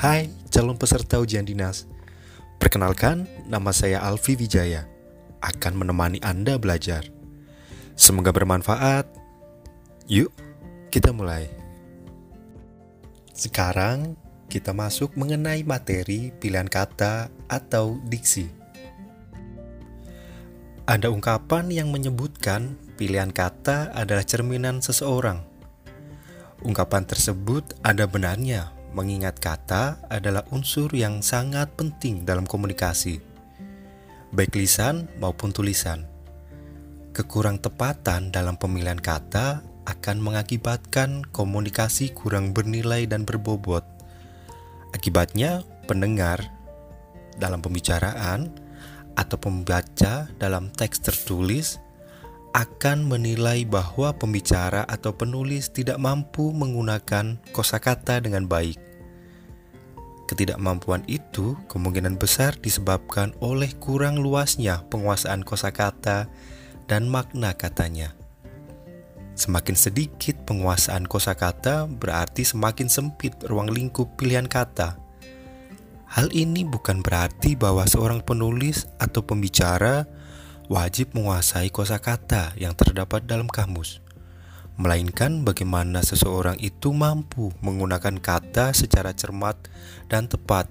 Hai calon peserta ujian dinas. Perkenalkan, nama saya Alfi Wijaya. Akan menemani Anda belajar. Semoga bermanfaat. Yuk, kita mulai. Sekarang kita masuk mengenai materi pilihan kata atau diksi. Ada ungkapan yang menyebutkan pilihan kata adalah cerminan seseorang. Ungkapan tersebut ada benarnya mengingat kata adalah unsur yang sangat penting dalam komunikasi, baik lisan maupun tulisan. Kekurang tepatan dalam pemilihan kata akan mengakibatkan komunikasi kurang bernilai dan berbobot. Akibatnya, pendengar dalam pembicaraan atau pembaca dalam teks tertulis akan menilai bahwa pembicara atau penulis tidak mampu menggunakan kosakata dengan baik. Ketidakmampuan itu kemungkinan besar disebabkan oleh kurang luasnya penguasaan kosakata dan makna katanya. Semakin sedikit penguasaan kosakata berarti semakin sempit ruang lingkup pilihan kata. Hal ini bukan berarti bahwa seorang penulis atau pembicara wajib menguasai kosakata yang terdapat dalam kamus, melainkan bagaimana seseorang itu mampu menggunakan kata secara cermat dan tepat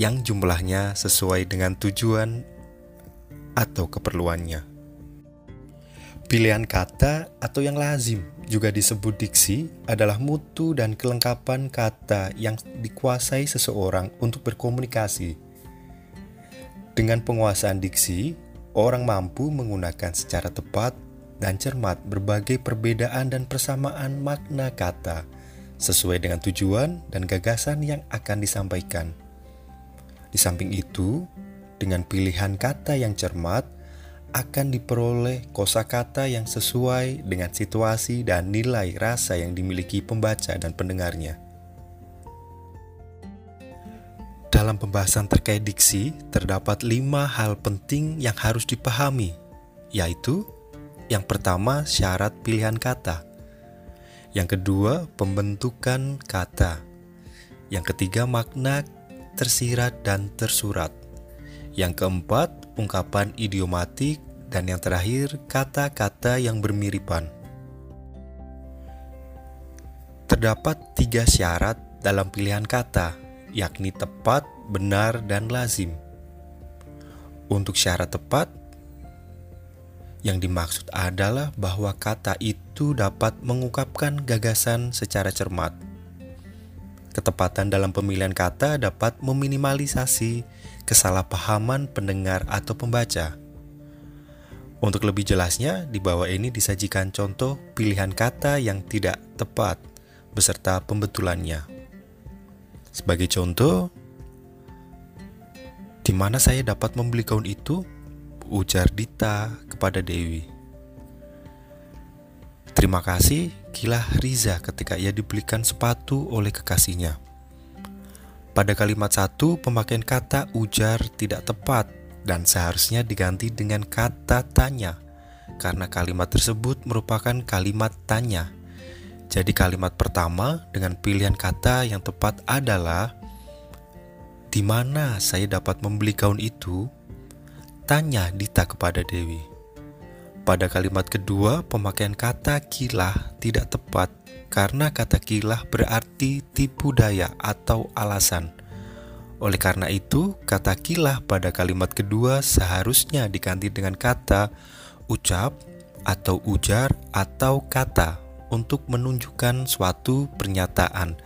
yang jumlahnya sesuai dengan tujuan atau keperluannya. Pilihan kata atau yang lazim juga disebut diksi adalah mutu dan kelengkapan kata yang dikuasai seseorang untuk berkomunikasi. Dengan penguasaan diksi, orang mampu menggunakan secara tepat dan cermat berbagai perbedaan dan persamaan makna kata sesuai dengan tujuan dan gagasan yang akan disampaikan. Di samping itu, dengan pilihan kata yang cermat, akan diperoleh kosakata yang sesuai dengan situasi dan nilai rasa yang dimiliki pembaca dan pendengarnya. Dalam pembahasan terkait diksi, terdapat lima hal penting yang harus dipahami, yaitu yang pertama syarat pilihan kata, yang kedua pembentukan kata, yang ketiga makna tersirat dan tersurat, yang keempat ungkapan idiomatik, dan yang terakhir kata-kata yang bermiripan. Terdapat tiga syarat dalam pilihan kata yakni tepat, benar, dan lazim. Untuk syarat tepat, yang dimaksud adalah bahwa kata itu dapat mengungkapkan gagasan secara cermat. Ketepatan dalam pemilihan kata dapat meminimalisasi kesalahpahaman pendengar atau pembaca. Untuk lebih jelasnya, di bawah ini disajikan contoh pilihan kata yang tidak tepat beserta pembetulannya. Sebagai contoh, di mana saya dapat membeli gaun itu? Ujar Dita kepada Dewi. Terima kasih, kilah Riza ketika ia dibelikan sepatu oleh kekasihnya. Pada kalimat satu, pemakaian kata ujar tidak tepat dan seharusnya diganti dengan kata tanya, karena kalimat tersebut merupakan kalimat tanya. Jadi kalimat pertama dengan pilihan kata yang tepat adalah Di mana saya dapat membeli gaun itu? Tanya Dita kepada Dewi. Pada kalimat kedua, pemakaian kata kilah tidak tepat karena kata kilah berarti tipu daya atau alasan. Oleh karena itu, kata kilah pada kalimat kedua seharusnya diganti dengan kata ucap atau ujar atau kata untuk menunjukkan suatu pernyataan,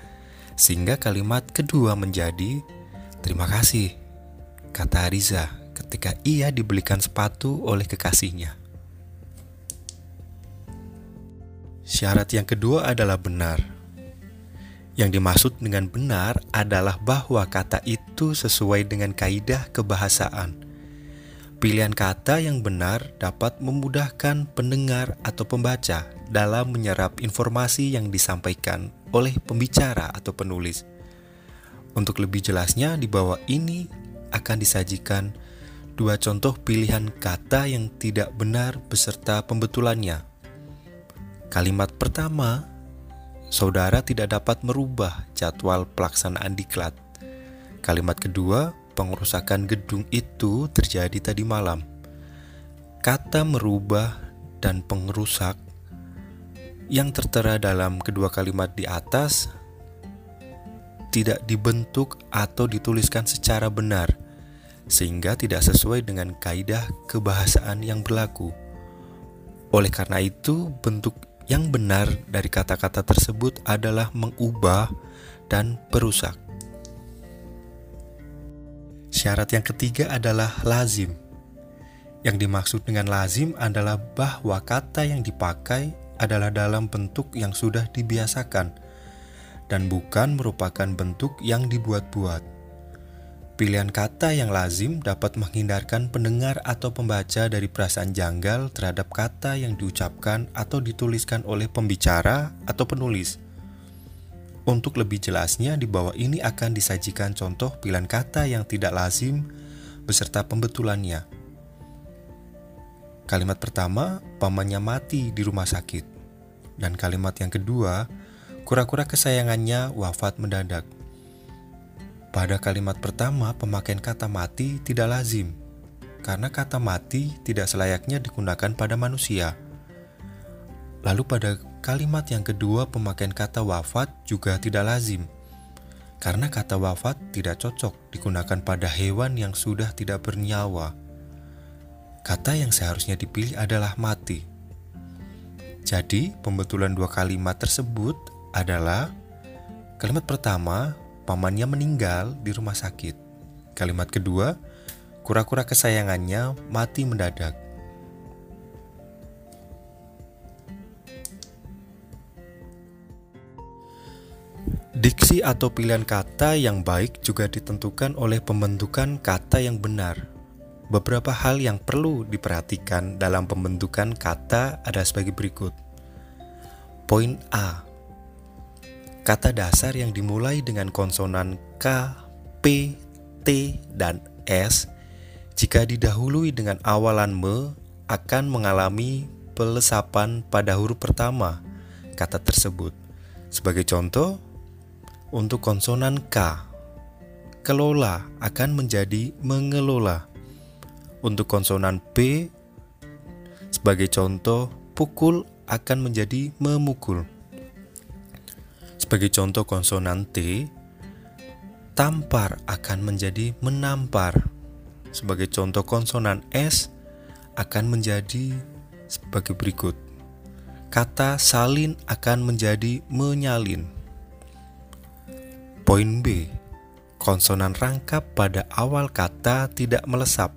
sehingga kalimat kedua menjadi "Terima kasih," kata Riza ketika ia dibelikan sepatu oleh kekasihnya. Syarat yang kedua adalah benar. Yang dimaksud dengan benar adalah bahwa kata itu sesuai dengan kaidah kebahasaan Pilihan kata yang benar dapat memudahkan pendengar atau pembaca dalam menyerap informasi yang disampaikan oleh pembicara atau penulis. Untuk lebih jelasnya, di bawah ini akan disajikan dua contoh pilihan kata yang tidak benar beserta pembetulannya. Kalimat pertama, saudara tidak dapat merubah jadwal pelaksanaan diklat. kalimat kedua, pengerusakan gedung itu terjadi tadi malam. Kata merubah dan pengerusak yang tertera dalam kedua kalimat di atas tidak dibentuk atau dituliskan secara benar, sehingga tidak sesuai dengan kaidah kebahasaan yang berlaku. Oleh karena itu, bentuk yang benar dari kata-kata tersebut adalah mengubah dan perusak. Syarat yang ketiga adalah lazim. Yang dimaksud dengan lazim adalah bahwa kata yang dipakai adalah dalam bentuk yang sudah dibiasakan dan bukan merupakan bentuk yang dibuat-buat. Pilihan kata yang lazim dapat menghindarkan pendengar atau pembaca dari perasaan janggal terhadap kata yang diucapkan atau dituliskan oleh pembicara atau penulis. Untuk lebih jelasnya, di bawah ini akan disajikan contoh pilihan kata yang tidak lazim beserta pembetulannya. Kalimat pertama, pamannya mati di rumah sakit. Dan kalimat yang kedua, Kura-kura kesayangannya wafat mendadak. Pada kalimat pertama, pemakaian kata mati tidak lazim, karena kata mati tidak selayaknya digunakan pada manusia. Lalu pada kalimat yang kedua, pemakaian kata wafat juga tidak lazim, karena kata wafat tidak cocok digunakan pada hewan yang sudah tidak bernyawa. Kata yang seharusnya dipilih adalah mati. Jadi, pembetulan dua kalimat tersebut adalah kalimat pertama, pamannya meninggal di rumah sakit. Kalimat kedua, kura-kura kesayangannya mati mendadak. Diksi atau pilihan kata yang baik juga ditentukan oleh pembentukan kata yang benar. Beberapa hal yang perlu diperhatikan dalam pembentukan kata ada sebagai berikut. Poin A Kata dasar yang dimulai dengan konsonan K, P, T, dan S jika didahului dengan awalan me akan mengalami pelesapan pada huruf pertama kata tersebut. Sebagai contoh, untuk konsonan K, kelola akan menjadi mengelola. Untuk konsonan P, sebagai contoh, pukul akan menjadi memukul. Sebagai contoh konsonan T, tampar akan menjadi menampar. Sebagai contoh konsonan S akan menjadi sebagai berikut. Kata salin akan menjadi menyalin. Poin B. Konsonan rangkap pada awal kata tidak melesap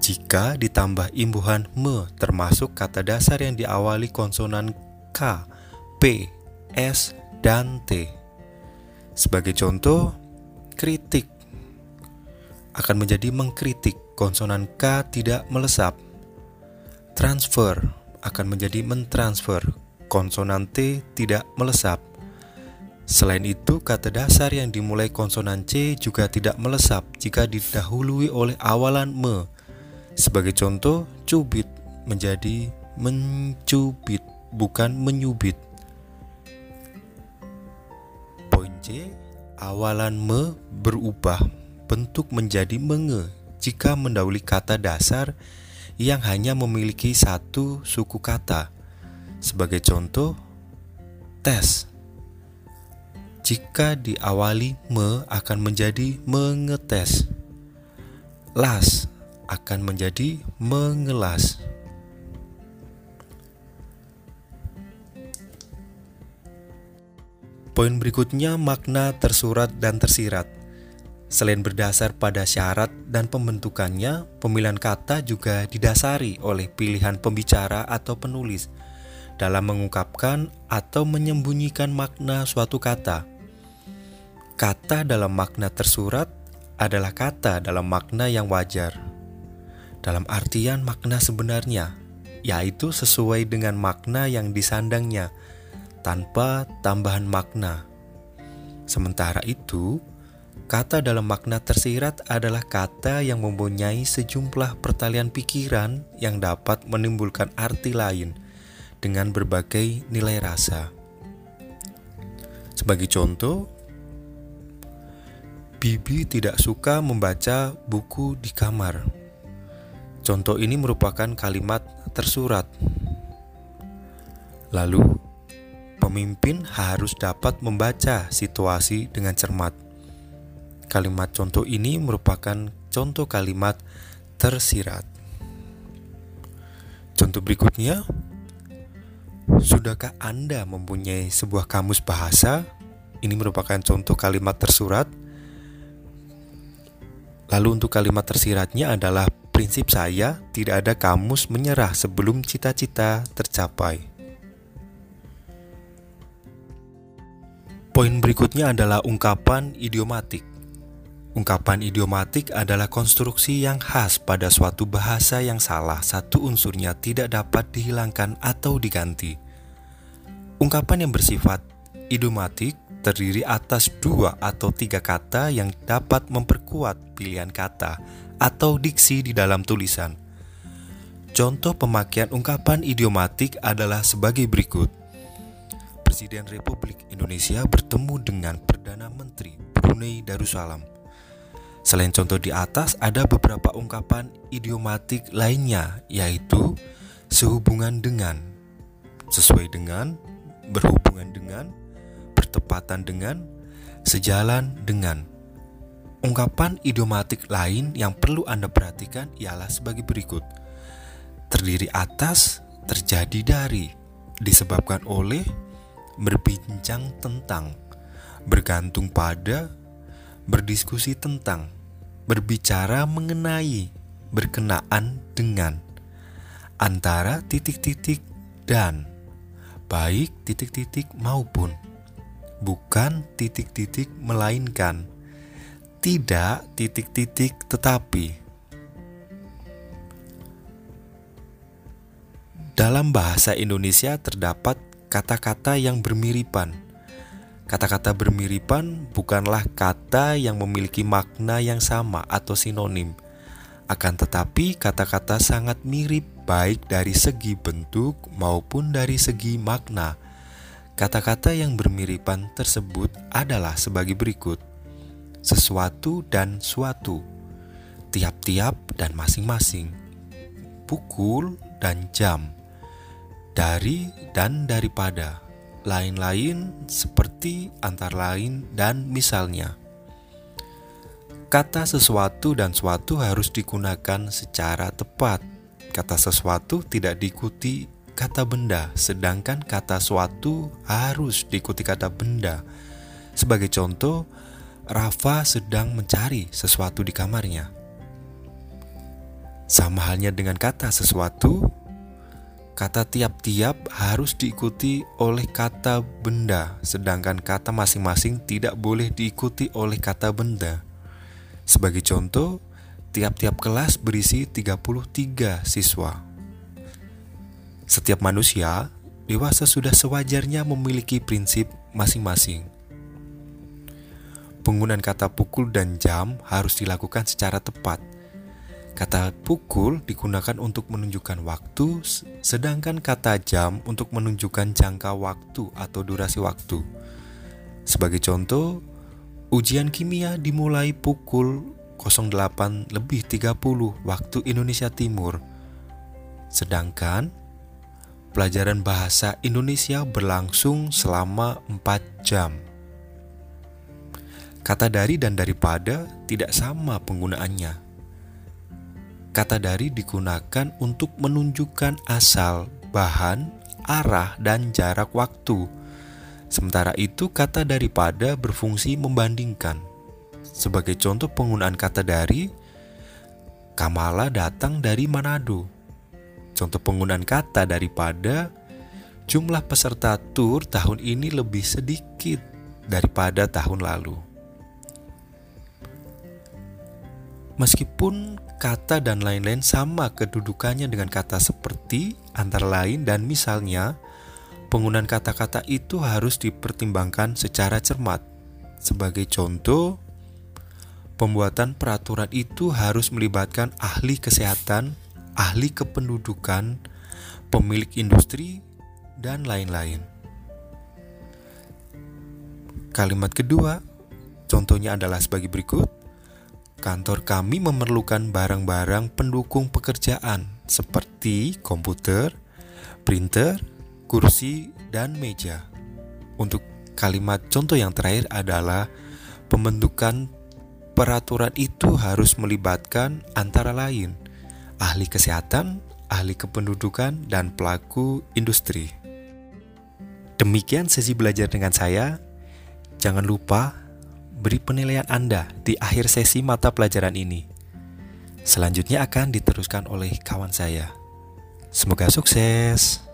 jika ditambah imbuhan me termasuk kata dasar yang diawali konsonan K, P, S, dan T. Sebagai contoh, kritik akan menjadi mengkritik, konsonan K tidak melesap. Transfer akan menjadi mentransfer, konsonan T tidak melesap. Selain itu, kata dasar yang dimulai konsonan C juga tidak melesap jika didahului oleh awalan me. Sebagai contoh, cubit menjadi mencubit, bukan menyubit. awalan me berubah bentuk menjadi menge jika mendahului kata dasar yang hanya memiliki satu suku kata. Sebagai contoh, tes. Jika diawali me akan menjadi mengetes. Las akan menjadi mengelas. Poin berikutnya makna tersurat dan tersirat. Selain berdasar pada syarat dan pembentukannya, pemilihan kata juga didasari oleh pilihan pembicara atau penulis dalam mengungkapkan atau menyembunyikan makna suatu kata. Kata dalam makna tersurat adalah kata dalam makna yang wajar. Dalam artian makna sebenarnya, yaitu sesuai dengan makna yang disandangnya tanpa tambahan makna. Sementara itu, kata dalam makna tersirat adalah kata yang mempunyai sejumlah pertalian pikiran yang dapat menimbulkan arti lain dengan berbagai nilai rasa. Sebagai contoh, Bibi tidak suka membaca buku di kamar. Contoh ini merupakan kalimat tersurat. Lalu, pemimpin harus dapat membaca situasi dengan cermat. Kalimat contoh ini merupakan contoh kalimat tersirat. Contoh berikutnya, sudahkah Anda mempunyai sebuah kamus bahasa? Ini merupakan contoh kalimat tersurat Lalu untuk kalimat tersiratnya adalah prinsip saya tidak ada kamus menyerah sebelum cita-cita tercapai. Poin berikutnya adalah ungkapan idiomatik. Ungkapan idiomatik adalah konstruksi yang khas pada suatu bahasa yang salah satu unsurnya tidak dapat dihilangkan atau diganti. Ungkapan yang bersifat idiomatik terdiri atas dua atau tiga kata yang dapat memperkuat pilihan kata atau diksi di dalam tulisan. Contoh pemakaian ungkapan idiomatik adalah sebagai berikut. Presiden Republik Indonesia bertemu dengan Perdana Menteri Brunei Darussalam. Selain contoh di atas, ada beberapa ungkapan idiomatik lainnya, yaitu sehubungan dengan, sesuai dengan, berhubungan dengan, bertepatan dengan, sejalan dengan. Ungkapan idiomatik lain yang perlu Anda perhatikan ialah sebagai berikut. Terdiri atas, terjadi dari, disebabkan oleh, berbincang tentang, bergantung pada, berdiskusi tentang, berbicara mengenai, berkenaan dengan, antara titik-titik dan, baik titik-titik maupun bukan titik-titik melainkan. Tidak titik-titik tetapi. Dalam bahasa Indonesia terdapat kata-kata yang bermiripan. Kata-kata bermiripan bukanlah kata yang memiliki makna yang sama atau sinonim. Akan tetapi kata-kata sangat mirip baik dari segi bentuk maupun dari segi makna Kata-kata yang bermiripan tersebut adalah sebagai berikut: sesuatu dan suatu, tiap-tiap dan masing-masing, pukul dan jam, dari dan daripada, lain-lain seperti antara lain dan misalnya. Kata sesuatu dan suatu harus digunakan secara tepat. Kata sesuatu tidak diikuti kata benda, sedangkan kata suatu harus diikuti kata benda. Sebagai contoh, Rafa sedang mencari sesuatu di kamarnya. Sama halnya dengan kata sesuatu, kata tiap-tiap harus diikuti oleh kata benda, sedangkan kata masing-masing tidak boleh diikuti oleh kata benda. Sebagai contoh, tiap-tiap kelas berisi 33 siswa. Setiap manusia dewasa sudah sewajarnya memiliki prinsip masing-masing. Penggunaan kata pukul dan jam harus dilakukan secara tepat. Kata pukul digunakan untuk menunjukkan waktu, sedangkan kata jam untuk menunjukkan jangka waktu atau durasi waktu. Sebagai contoh, ujian kimia dimulai pukul 08 lebih 30 waktu Indonesia Timur. Sedangkan Pelajaran bahasa Indonesia berlangsung selama 4 jam. Kata dari dan daripada tidak sama penggunaannya. Kata dari digunakan untuk menunjukkan asal, bahan, arah, dan jarak waktu. Sementara itu, kata daripada berfungsi membandingkan. Sebagai contoh penggunaan kata dari, Kamala datang dari Manado Contoh penggunaan kata daripada jumlah peserta tur tahun ini lebih sedikit daripada tahun lalu. Meskipun kata dan lain-lain sama kedudukannya dengan kata seperti, antara lain, dan misalnya, penggunaan kata-kata itu harus dipertimbangkan secara cermat. Sebagai contoh, pembuatan peraturan itu harus melibatkan ahli kesehatan ahli kependudukan, pemilik industri, dan lain-lain. Kalimat kedua, Contohnya adalah sebagai berikut. Kantor kami memerlukan barang-barang pendukung pekerjaan seperti komputer, printer, kursi, dan meja. Untuk kalimat contoh yang terakhir adalah pembentukan peraturan itu harus melibatkan antara lain ahli kesehatan, ahli kependudukan, dan pelaku industri. Demikian sesi belajar dengan saya. Jangan lupa beri penilaian Anda di akhir sesi mata pelajaran ini. Selanjutnya akan diteruskan oleh kawan saya. Semoga sukses.